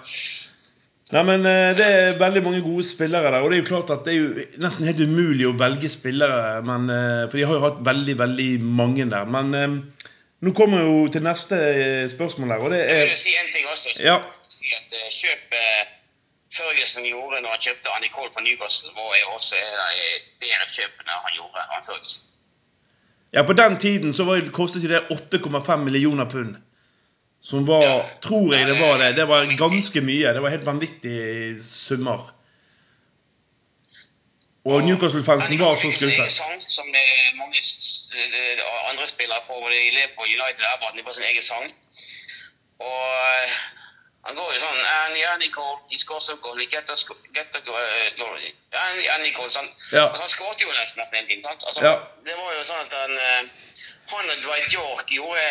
Nei, men eh, Det er veldig mange gode spillere der. Og det er jo klart at det er jo nesten helt umulig å velge spillere. Men, eh, for de har jo hatt veldig, veldig mange der. Men eh, nå kommer vi jo til neste spørsmål her, og det er Jeg vil si en ting også. Ja. Si at kjøp kjøpet Ferguson gjorde når han kjøpte Cole fra Newcastle, var jo også bedre kjøpene han gjorde. Han Ferguson. Ja, på den tiden så var, kostet det 8,5 millioner pund. Som var, Ja. tror jeg det var det. Det var ganske mye. Det var helt vanvittige summer. Og Newcastle-fansen var så skuffet. sang, som det er mange eh, andre spillere får. I Liverpool, United og at de får sin egen sang. Og eh, han går jo sånn Annie, Annie Cole, de skår så goal, get get Cole, sånn. Ja. Altså, han skåret jo nesten hele tiden. sant? Altså, Ja. Det var jo sånn at han eh, han og Dwight York gjorde,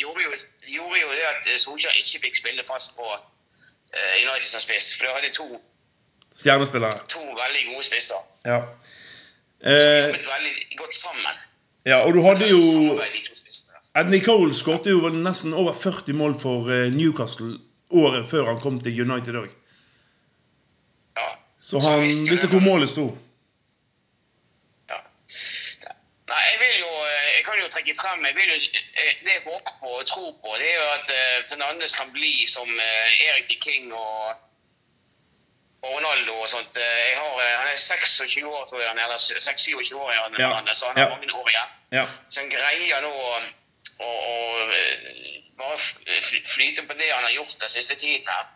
gjorde, jo, gjorde jo det at Solskjær ikke fikk spille fast på uh, United som spiss. For de hadde to, Stjernespillere. to veldig gode spisser Ja. som Eh, jobbet veldig godt sammen. ja, og du hadde jo Ed de to spissene. Andy Cole skåret jo nesten over 40 mål for eh, Newcastle året før han kom til United òg. Så Så han visste hvor målet sto. Ja. Nei, jeg vil jo eh, Jeg kan jo trekke frem jeg vil jo, eh, Det jeg håper på og tror på, det er jo at eh, Fernandes kan bli som Erik de King og, og Ronaldo og sånt. Har, han er 26 år, tror jeg, er, eller 26-27 år, Ja. Så han har Ja. mange år igjen. Ja. Så han greier nå å, å, å bare fly- flyte på det han har gjort den siste tiden her.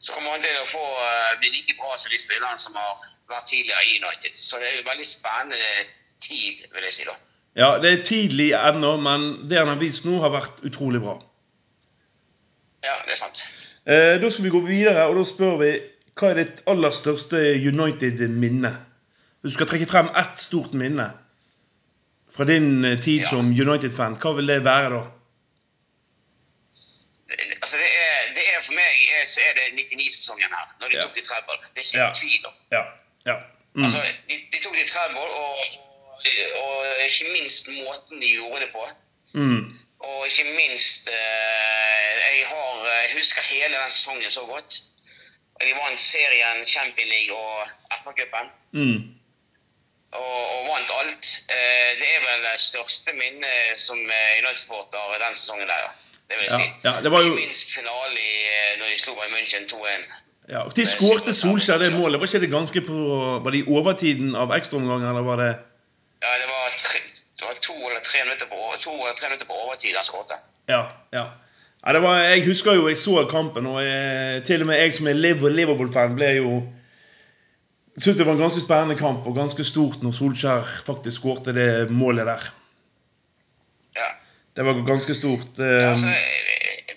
Så kommer han til å få eh, bli like bra som de spillerne som har vært tidligere i United. Så det er jo en veldig spennende tid, vil jeg si da. ja, det er tidlig ennå, men det han har vist nå, har vært utrolig bra. Ja, det er sant. Eh, da skal vi gå videre, og da spør vi hva er ditt aller største United-minne? Hvis du skal trekke frem ett stort minne fra din eh, tid Ja. som United-fan, hva vil det være da? Altså, det er, det er for meg er, så er det 99-sesongen her, når de tok de treble. Det er ikke Ja. tvil om. Ja. ja. Mm. Altså, de, de tok de treble, og, og, og ikke minst måten de gjorde det på. Mm. Og ikke minst eh, jeg, har, jeg husker hele den sesongen så godt. De vant serien, Champions League og FA-cupen. Mm. Og, og vant alt. Eh, det er vel det største minnet som eh, United-sporter den sesongen der, ja. Det vil jeg si. ja, det var jo- Ikke minst finale i, eh, når de slo Bayern München 2-1. Ja, og De skårte Solskjær det målet. Var ikke det ganske på Var det i overtiden av ekstraomgangen? eller var det Ja, det var, tre, det var to, eller tre, minutter på, to eller tre minutter på overtid han skåret. Ja. ja. ja det var, jeg husker jo jeg så kampen, og jeg, til og med jeg som er Liverpool-fan, ble jo Syns det var en ganske spennende kamp og ganske stort når Solskjær faktisk skårte det målet der. Det var ganske stort. Ja, eh, altså,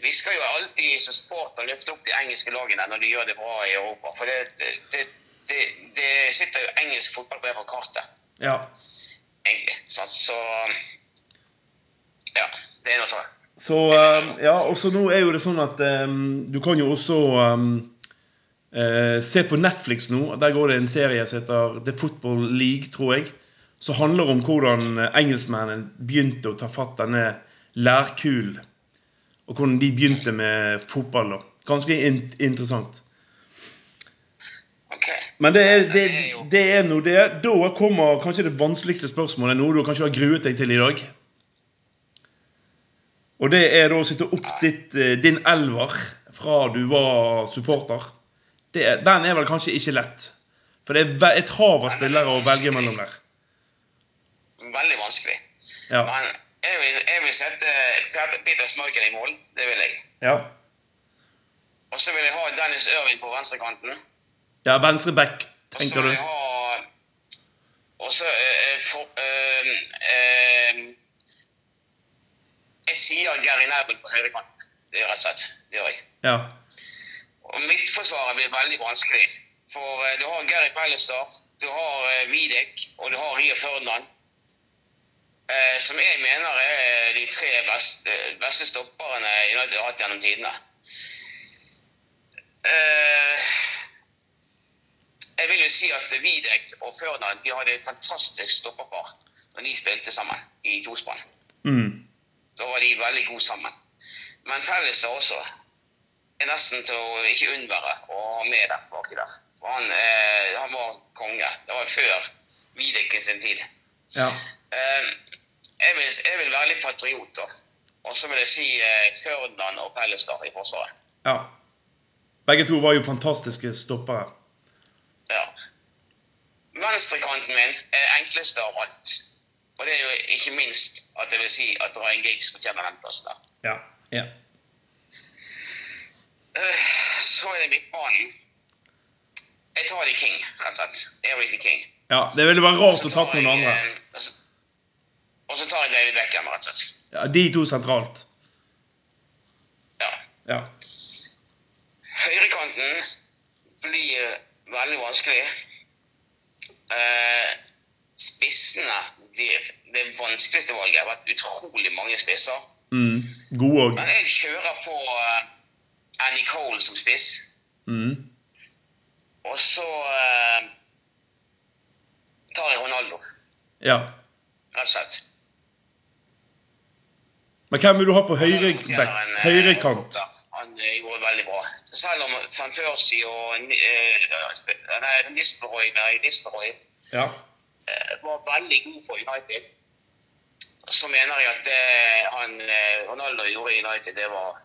vi skal jo alltid som supporter løfte opp de engelske lagene når de gjør det bra i Europa. For det, det, det, det, sitter jo engelsk fotball på kartet, ja. egentlig. Så, Så ja, det er noe sånn. Så eh, Ja, også nå er jo det sånn at um, du kan jo også um, uh, se på Netflix nå. Der går det en serie som heter The Football League, tror jeg. Som handler om hvordan engelskmennene begynte å ta fatt denne lærkulen. Og hvordan de begynte med fotball. da. Ganske in interessant. Ok. Men det er, det, er det er nå det. Da kommer kanskje det vanskeligste spørsmålet, noe du kanskje har gruet deg til i dag. Og det er da å sitte opp ditt, eh, din elver fra du var supporter. Det, den er vel kanskje ikke lett. For det er et hav av spillere å velge mellom der. Veldig vanskelig. Ja. Men jeg vil, jeg vil sette Peter- Peter i mål. Det vil jeg. Ja, Og så vil jeg ha Dennis Ørvin på venstrekanten. ja venstre back, Og så tenker vil du. Og så eh, for, eh, eh, Jeg sier Gary Neville på høyrekanten. Det gjør jeg rett og slett. Det gjør jeg. Ja. Og Midtforsvaret blir veldig vanskelig. For eh, du har Gary Pellestad, du har eh, Videk og du har Rio Ferdinand. Eh, som jeg mener er de tre beste, beste stopperne United har hatt gjennom tidene. Eh, jeg vil jo si at Videk og Ferdinand de hadde et fantastisk stopperpar når de spilte sammen i tospann. Mm. Da var de veldig gode sammen. Men Pallister også er nesten til å ikke unnvære å ha med der baki der. For han, eh, han var konge. Det var før Videk sin tid. Ja. Eh, jeg, vil, jeg vil være litt patriot, da. Og så vil jeg si eh, Ferdinand og Pellestad i Forsvaret. ja. Begge to var jo fantastiske stoppere. Ja. Venstrekanten min er enkleste av alt. Og det er jo ikke minst at jeg vil si at Ryan Giggs fortjener den plassen der. Ja. ja. Eh, så er det midtbanen. Jeg tar de King, rett og slett. Eric the King. ja. Det ville vært rart å tatt tar noen andre. Eh, og så- tar jeg David Beckham, rett og slett. Ja, De to sentralt. Ja. Ja. Høyrekanten blir veldig vanskelig. Eh, spissene blir det vanskeligste valget. Det har vært utrolig mange spisser. Mm. God òg. Men jeg kjører på Annie Cole som spiss. Mm. Og så eh, tar jeg Ronaldo, Ja. rett og slett. Men hvem vil du ha på høyre back? en, eh, Høyrekant? Han eh, gjorde veldig bra. selv om van Persie og uh, nei, Nistelrooy, nei, Nistelrooy Ja. eh, var veldig god for United, så mener jeg at det han eh, Ronaldo gjorde i United, det var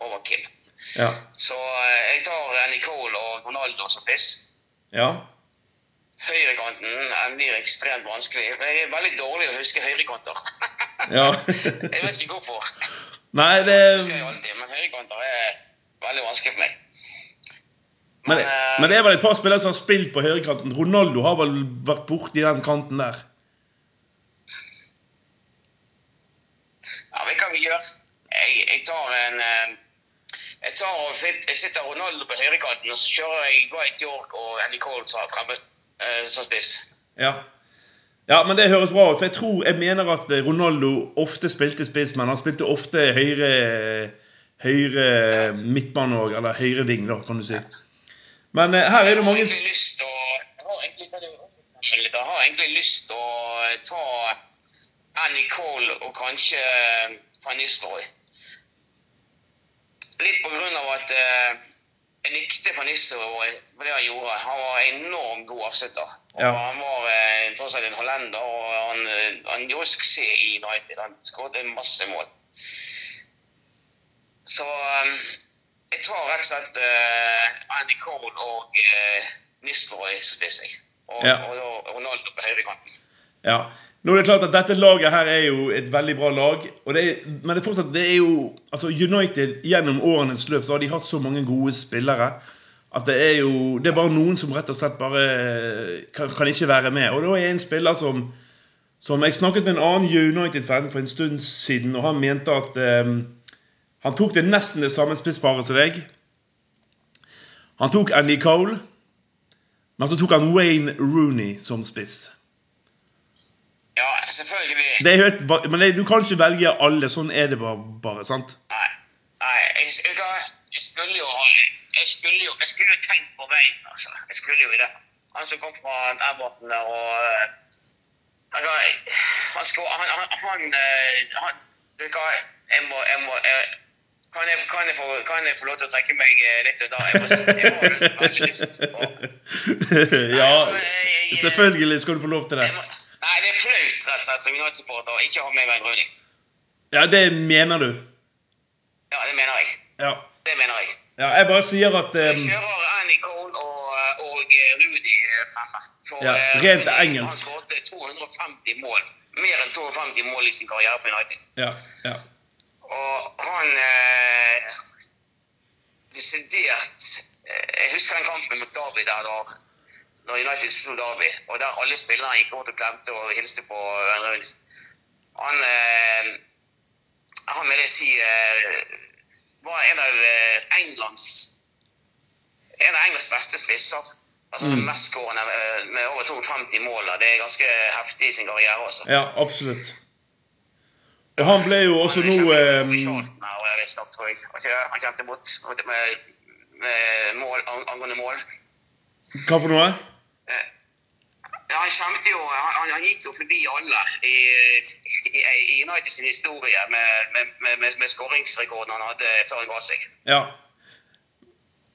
overkill. Ja. Så eh, jeg tar Nicole og Ronaldo som piss. ja. Høyrekanten eh, blir ekstremt vanskelig. Jeg er veldig dårlig å huske høyrekanter. Ja. jeg vet ikke hvorfor. Nei, det husker jeg alltid, men høyrekanter er veldig vanskelig for meg. men, det- eh, men det er vel et par spillere som har spilt på høyrekanten. Ronaldo har vel vært borti den kanten der. Ja, hva kan vi gjøre? Jeg, jeg tar en eh, Jeg tar og jeg sitter Ronaldo på høyrekanten, og så kjører jeg Dwight York og Andy Cole som fremme eh, som spiss. Ja. ja, men det høres bra ut. For jeg tror, jeg mener at eh, Ronaldo ofte spilte spiss, men han spilte ofte høyre Høyre midtbane òg, eller høyre ving, da, kan du si. Men eh, her er det Jeg har egentlig lyst til å Jeg har egentlig, til å ta Annie Cole og kanskje eh, Van Nistelrooy. Litt på grunn av at eh, jeg likte Van Nistelrooy for det han gjorde. Han var enormt god avslutter. Og Ja. Han var eh, tross alt en hollender, og han, eh, han gjorde suksess i United. Han skåret masse mål. Så eh, jeg tar rett og slett uh, Andy Cole og uh, Nistelrooy spiser jeg. Og, Ja. og, og Ronaldo på høyrekanten. Ja. Nå er det klart at Dette laget her er jo et veldig bra lag. Det er, men det er fortsatt, det er jo altså United gjennom årenes løp så har de hatt så mange gode spillere at det er jo Det er bare noen som rett og slett bare kan, kan ikke være med. Og da er en spiller som som Jeg snakket med en annen United-fan for en stund siden, og han mente at um, Han tok det nesten det samme spissparet som deg. Han tok Andy Cole, men så tok han Wayne Rooney som spiss. Selvfølgelig. Det er helt, men du kan ikke velge alle. Sånn er det bare. bare sant? Nei, nei jeg, jeg, jeg skulle jo ha jeg skulle jo, jeg skulle tenkt på veien, altså. Jeg skulle jo det. Han som kom fra Everton der og eh, Han Han, han, han, eh, han Vet du hva, jeg må, jeg må jeg, kan, jeg, kan, jeg få, kan jeg få lov til å trekke meg eh, litt da? Jeg, må, jeg har veldig lyst på ja, altså, selvfølgelig skal du få lov til det. må, Nei, det er rett som United-supporter ikke ha med Wayne Rooney. Ja, det mener du. Ja, det mener jeg. Ja, Det mener jeg. ja jeg bare sier at Så jeg um, kjører Annie Cole og, og eh, Rudy fremme. For, Ja, eh, rent Rooney, engelsk. Han skåret 250 mål. Mer enn 250 mål i sin karriere på United. Ja, ja. Og han eh, Desidert eh, Jeg husker den kampen mot David der da når United slo Derby, og der alle spillerne gikk over og klemte og hilste på Rooney. Han eh, Han vil jeg si eh, var en av eh, Englands en av Englands beste spisser. Altså Mm. mest Mestskårende eh, med over 250 mål. Det er ganske heftig i sin karriere også. ja, absolutt. Og han ble jo også nå um, Han kjente mot med, med mål, angående mål. Hva for noe? Han kjempet jo han, han- gikk jo forbi alle i, i, i sin historie med, med, med, med, skåringsrekorden han hadde før han ga seg. Ja.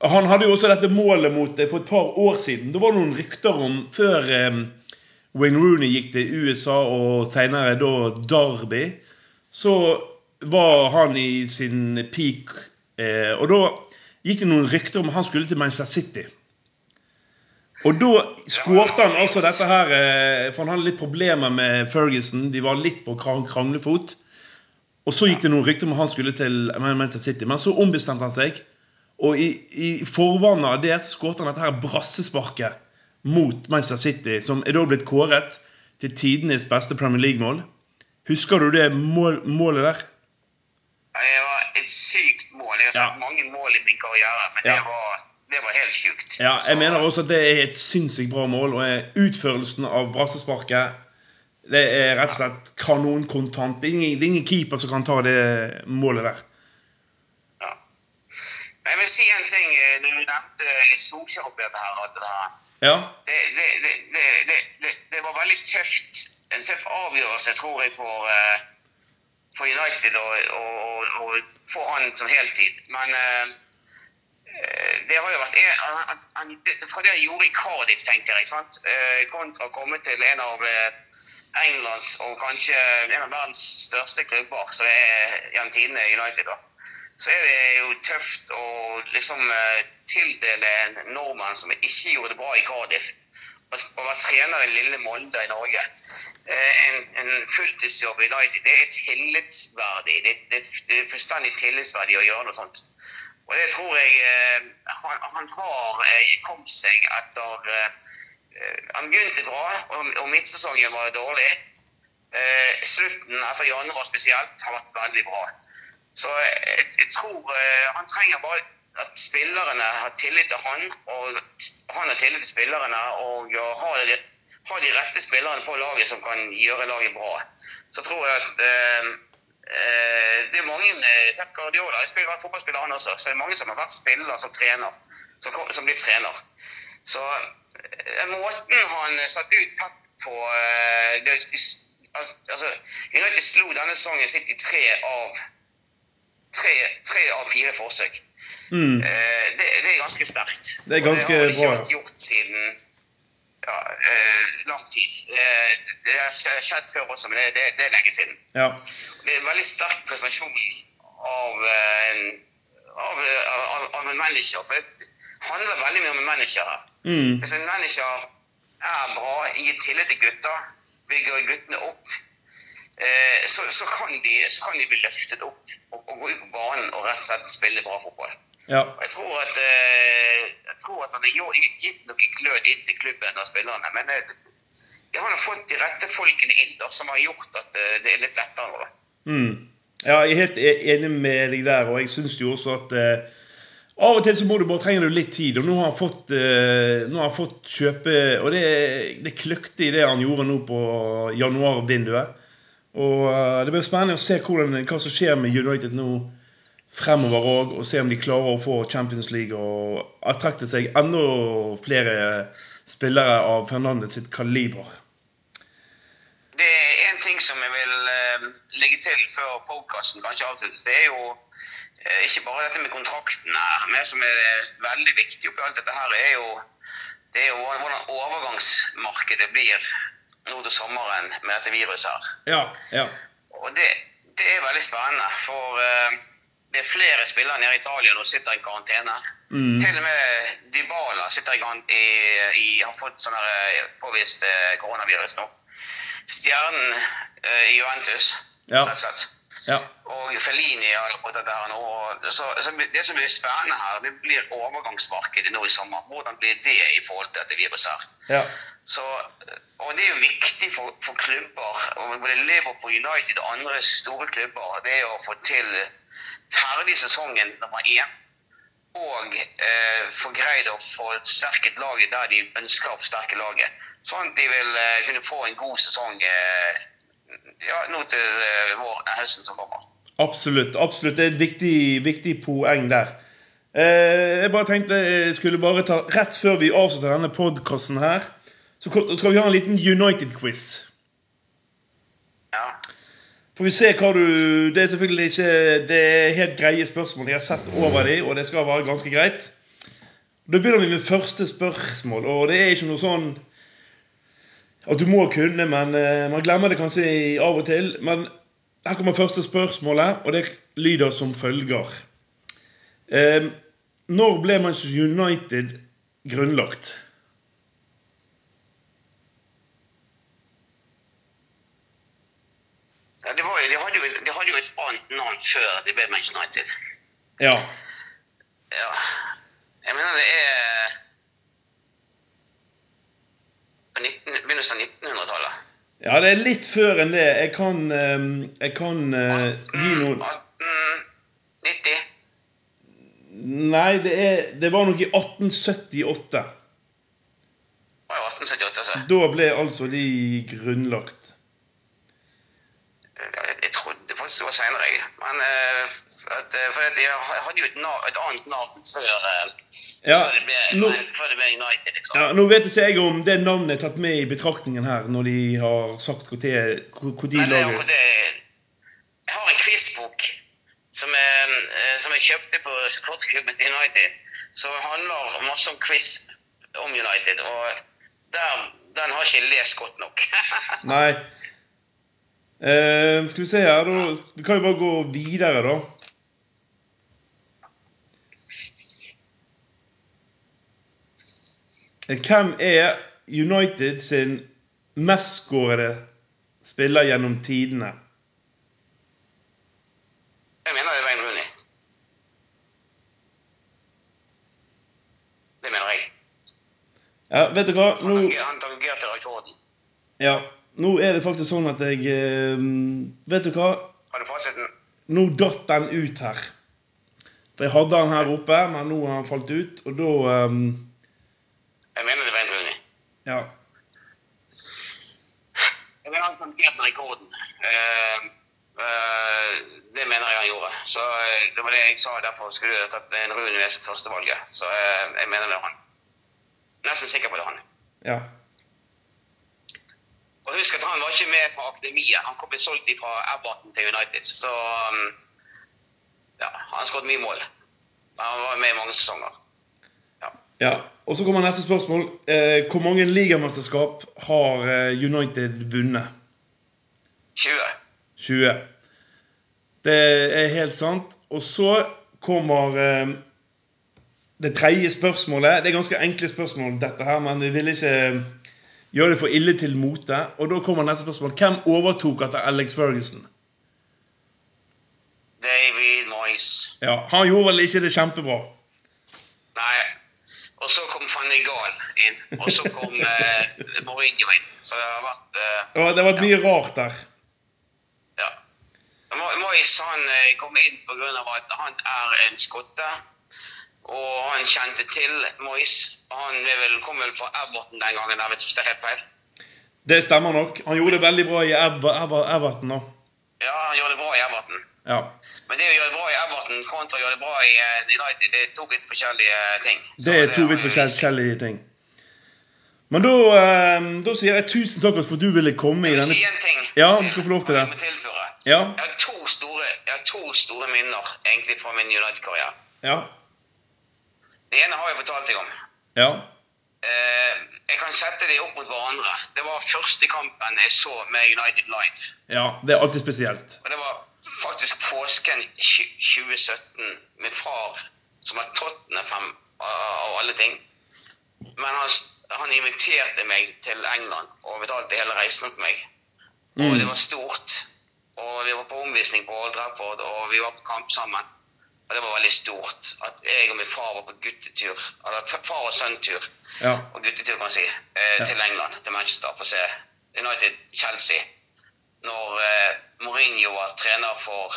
Han hadde jo også dette målet mot eh, for et par år siden. Da var det noen rykter om Før eh, Wayne Rooney gikk til USA og senere da Derby, så var han i sin peak. Eh, og da gikk det noen rykter om han skulle til Manchester City. Og da skårte han altså dette her eh, For han hadde litt problemer med Ferguson. De var litt på kranglefot. Og så gikk det noen rykter om han skulle til Manchester City, men så ombestemte han seg. Og i, i forvannet av det skåret han dette her brassesparket mot Manchester City, som er da blitt kåret til tidenes beste Premier League-mål. Husker du det mål, målet der? Det var et sykt mål. Jeg har Ja. sett mange mål i min karriere, men Ja. det, var, det var helt sjukt. Ja, jeg mener også at det er et sinnssykt bra mål. Og utførelsen av brassesparket Det er rett og slett kanonkontant. Det er ingen, det er ingen keeper som kan ta det målet der. Ja. Men jeg vil si en ting. eh, Du nevnte Solskjær oppi dette her. Alt det her. Ja, Det, det, det, var veldig tøft. En tøff avgjørelse, tror jeg, for, eh, for United å få han som heltid. Men eh, det har jo vært en, det, Fra det han gjorde i Cardiff, tenker jeg, sant? Eh, kontra å komme til en av eh, Englands og kanskje en av verdens største klubber, som er gjennom tidene United, da. så er det jo tøft å liksom eh, tildele en nordmann som ikke gjorde det bra i Cardiff, å være trener i lille Molde i Norge. Eh, en, en fulltidsjobb i United, det er tillitsverdig. Det, det, det er fullstendig tillitsverdig å gjøre noe sånt. Og det tror jeg eh, han, han har eh, kommet seg etter eh, Han begynte bra, og, og midtsesongen var dårlig. Slutten etter januar spesielt har vært veldig bra. Så jeg, jeg tror han trenger bare at spillerne har tillit til han, og han har tillit til spillerne. Og har, har de rette spillerne på laget som kan gjøre laget bra. Så tror jeg at Eh, det er mange eh, Pep Guardiola jeg spiller fotballspiller han også, så det er mange som har vært spiller som trener, som, som blir trener. Så eh, måten han satte ut Pep på det, altså, United slo denne sesongen sitt i tre av tre, tre av fire forsøk. Mm. Det, det, er ganske sterkt. Det er ganske bra. Det har ikke vært gjort siden ja, lang tid. Det har skjedd før også, men det, det er lenge siden. Ja det er en veldig sterk prestasjon av, eh, av, av, av en manager. For det handler veldig mye om en manager her. Mm. Hvis en manager er bra, gir tillit til gutta, bygger guttene opp, eh, så, så, kan de, så, kan de, bli løftet opp og, og, gå ut på banen og rett og slett spille bra fotball. Ja. Jeg, tror at, eh, jeg tror at han har gitt noe glød inn til klubben og spillerne. Men de har fått de rette folkene inn da, som har gjort at det er litt lettere. Mm. Ja, jeg er helt e- enig med deg der, og jeg syns jo også at eh, av og til så må du bare trenger du litt tid. Og nå har han fått, eh, har han fått kjøpe Og det, det kløkte i det han gjorde nå på januarvinduet. Og eh, det blir spennende å se hvordan, hva som skjer med United nå fremover òg, og se om de klarer å få Champions League og attrakte seg enda flere spillere av Fernandes sitt kaliber. Det er én ting som jeg vil legge til før podkasten kanskje avsluttes, det er jo eh, ikke bare dette med kontraktene. Men som er veldig viktig oppi alt dette her, er jo, det er jo hvordan overgangsmarkedet blir nå til sommeren med dette viruset her. Ja, ja. Og det, det, er veldig spennende, for uh, det er flere spillere nede i Italia nå sitter i karantene. Mm. Til og med Dybala sitter i, i, i har fått sånn påvist koronavirus nå. Stjernen uh, i Juventus ja. Ja. Og Felini har fått dette her nå. Så, så, det som blir spennende her, det blir overgangsmarkedet nå i sommer. Hvordan blir det i forhold til dette viruset her? Ja. Så, og det er jo viktig for, for klubber, og både Liverpool United og andre store klubber, det er å få til ferdig sesongen nummer én. Og eh, få greid å få sterket laget der de ønsker å forsterke laget. Sånn at de vil eh, kunne få en god sesong. Eh, ja, nå til eh, vår, høsten som kommer. Absolutt. absolutt. Det er et viktig, viktig poeng der. Eh, jeg bare tenkte jeg skulle bare ta Rett før vi avslutter denne podkasten her, så skal vi ha en liten United-quiz. Ja. Får vi se hva du Det er selvfølgelig ikke Det er helt greie spørsmål. Jeg har sett over dem, og det skal være ganske greit. Da begynner vi med første spørsmål, og det er ikke noe sånn at du må kunne, men uh, man glemmer det kanskje av og til. Men her kommer første spørsmålet, og det lyder som følger. Når ble Manchester United grunnlagt? Ja, de, var, de, hadde jo, de, hadde jo, et annet navn før de ble Manchester United. Ja. ja. Jeg mener det er på 19, begynnelsen av 1900-tallet? Ja, det er litt før enn det. Jeg kan, ehm, jeg kan uh, gi noen 1890? Nei, det, er, det var nok i 1878. Var det 1878, altså? Da ble altså de grunnlagt. Jeg, som det var seinere. Men uh, at, eh, for jeg hadde jo et, et annet navn før ja, før, det ble, nå, før det ble United. Liksom. Ja, nå vet ikke jeg om det navnet er tatt med i betraktningen her, når de har sagt hvor, det, hvor de lager Jeg har en quizbok som, jeg, eh, som jeg kjøpte på supporterklubben til United, som handler masse om quiz om United. Og der, den har ikke lest godt nok. Nei. Eh, skal vi se her, da. Vi kan jo bare gå videre, da. Eh, Hvem er United sin mestskårede spiller gjennom tidene? jeg mener det er Wayne Rooney. Det mener jeg. Ja, vet du hva? Nå, han tangerte rekorden. ja, nå er det faktisk sånn at jeg eh, Vet du hva? Har du fasiten? Nå datt den ut her. For jeg hadde den her oppe, men nå har den falt ut, og da um... Jeg mener det var en Rooney. Ja. Jeg mener han tangerte rekorden. Uh, uh, det mener jeg han gjorde. Så uh, det var det jeg sa. Derfor skulle jeg tatt en Rooney første førstevalget. Så jeg mener det er han. Nesten sikker på det er han. ja. Og husk at han var ikke med fra akademiet. Han kom ble solgt fra Everton til United. Så um, ja, han har skåret mye mål. Han var med i mange sesonger. Ja. Ja, og så kommer neste spørsmål. Eh, hvor mange ligamesterskap har eh, United vunnet? 20. 20. Det er helt sant. Og så kommer eh, det tredje spørsmålet. Det er ganske enkle spørsmål, dette her, men vi vil ikke gjøre det for ille til mote. Og da kommer neste spørsmål. Hvem overtok etter Alex Ferguson? David Moyes. Ja, Han gjorde vel ikke det kjempebra? Nei. Og så kom van Gahl inn. Og så kom eh, Mourinho inn. Så det har vært eh, Ja, det har vært mye rart der. Ja. Mo- Moyes han eh, kom inn pga. at han er en skotte. Og han kjente til Moyes. Han vel, kom vel fra Everton den gangen, der, hvis det er helt feil. Det stemmer nok. Han gjorde det veldig bra i Ever Ever Everton. da. Ja, han gjorde det bra i Everton. Ja. Men det å gjøre det bra i Everton kontra å gjøre det bra i eh, United, det er to vidt forskjellige ting. Så Det er to vidt forskjellige ting. Men da, eh, da sier jeg tusen takk for at du ville komme i Jeg vil denne si en ting. Ja, du skal få lov til det. Jeg. Ja. Jeg har to store, jeg har to store minner egentlig fra min United-karriere. Ja. Det ene har jeg fortalt deg om. Ja. Eh, jeg kan sette de opp mot hverandre. Det var første kampen jeg så med United live. ja. Det er alltid spesielt. Og det var faktisk påsken 2017. Min far, som var Tottenham av alle ting. Men han, han inviterte meg til England og betalte hele reisen opp meg. Og Mm. det var stort. Og vi var på omvisning på Old Trafford, og vi var på kamp sammen. Og det var veldig stort at jeg og min far var på guttetur, eller far og sønn-tur, Ja. og guttetur kan man si, eh, til England, til Manchester, for å se United-Chelsea. Når eh, Mourinho var trener for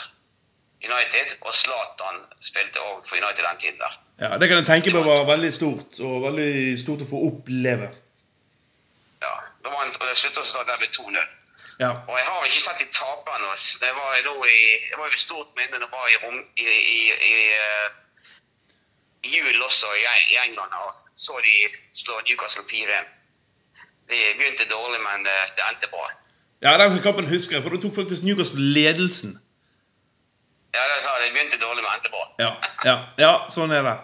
United, og Zlatan spilte òg for United den tiden der. ja. Det kan jeg tenke meg var veldig stort, og veldig stort å få oppleve. Ja, da vant, og det da det ble 2-0. Ja. Og jeg har ikke sett de tape ennå. Det var jo i, det stort minne jeg var i, rom, i, i, i, eh, i jul også i, i England og så de slå Newcastle 4-1. Det begynte dårlig, men eh, det endte bra. ja, den kampen husker jeg, for du tok faktisk Newcastle ledelsen. Ja, det sa jeg. Det begynte dårlig, men endte bra. Ja. Ja, ja sånn er det.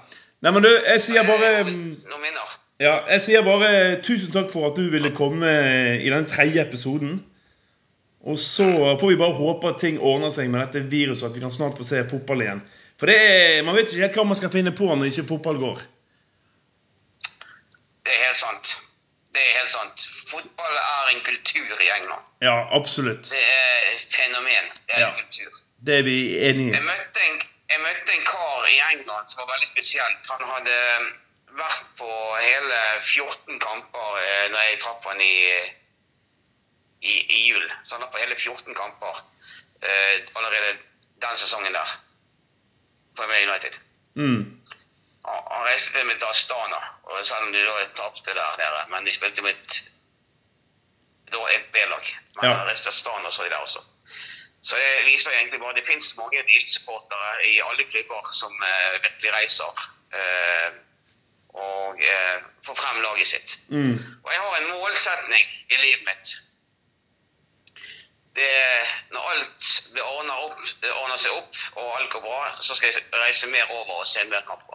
Nei, men du, jeg sier bare mm, Noen minner. Ja, jeg sier bare tusen takk for at du ville komme i den tredje episoden. Og så får vi bare håpe at ting ordner seg med dette viruset, at vi kan snart få se fotball igjen. For det er, man vet ikke helt hva man skal finne på når ikke fotball går. Det er helt sant. Det er helt sant. Fotball er en kultur i England. Ja, absolutt. Det er et fenomen. Det er Ja. en kultur. Det er vi enige Jeg i. møtte, en, jeg møtte en kar i England som var veldig spesielt. Han hadde vært på hele 14 kamper eh, når jeg traff han i, i, i jul. Så han er på hele 14 kamper eh, allerede den sesongen der. For meg United. Mm. Han, han reiste til mitt Astana, og selv om de da tapte der nede. Men de spilte med da et B-lag. Men Ja. han reiste til Astana så de der også. Så det viser egentlig bare Det finnes mange Lille-supportere i alle klubber som eh, virkelig reiser eh, og eh, får frem laget sitt. Mm. Og jeg har en målsetning i livet mitt. Det Når alt blir ordnet opp, seg opp og alt går bra, så skal jeg reise mer over og se mer kamper.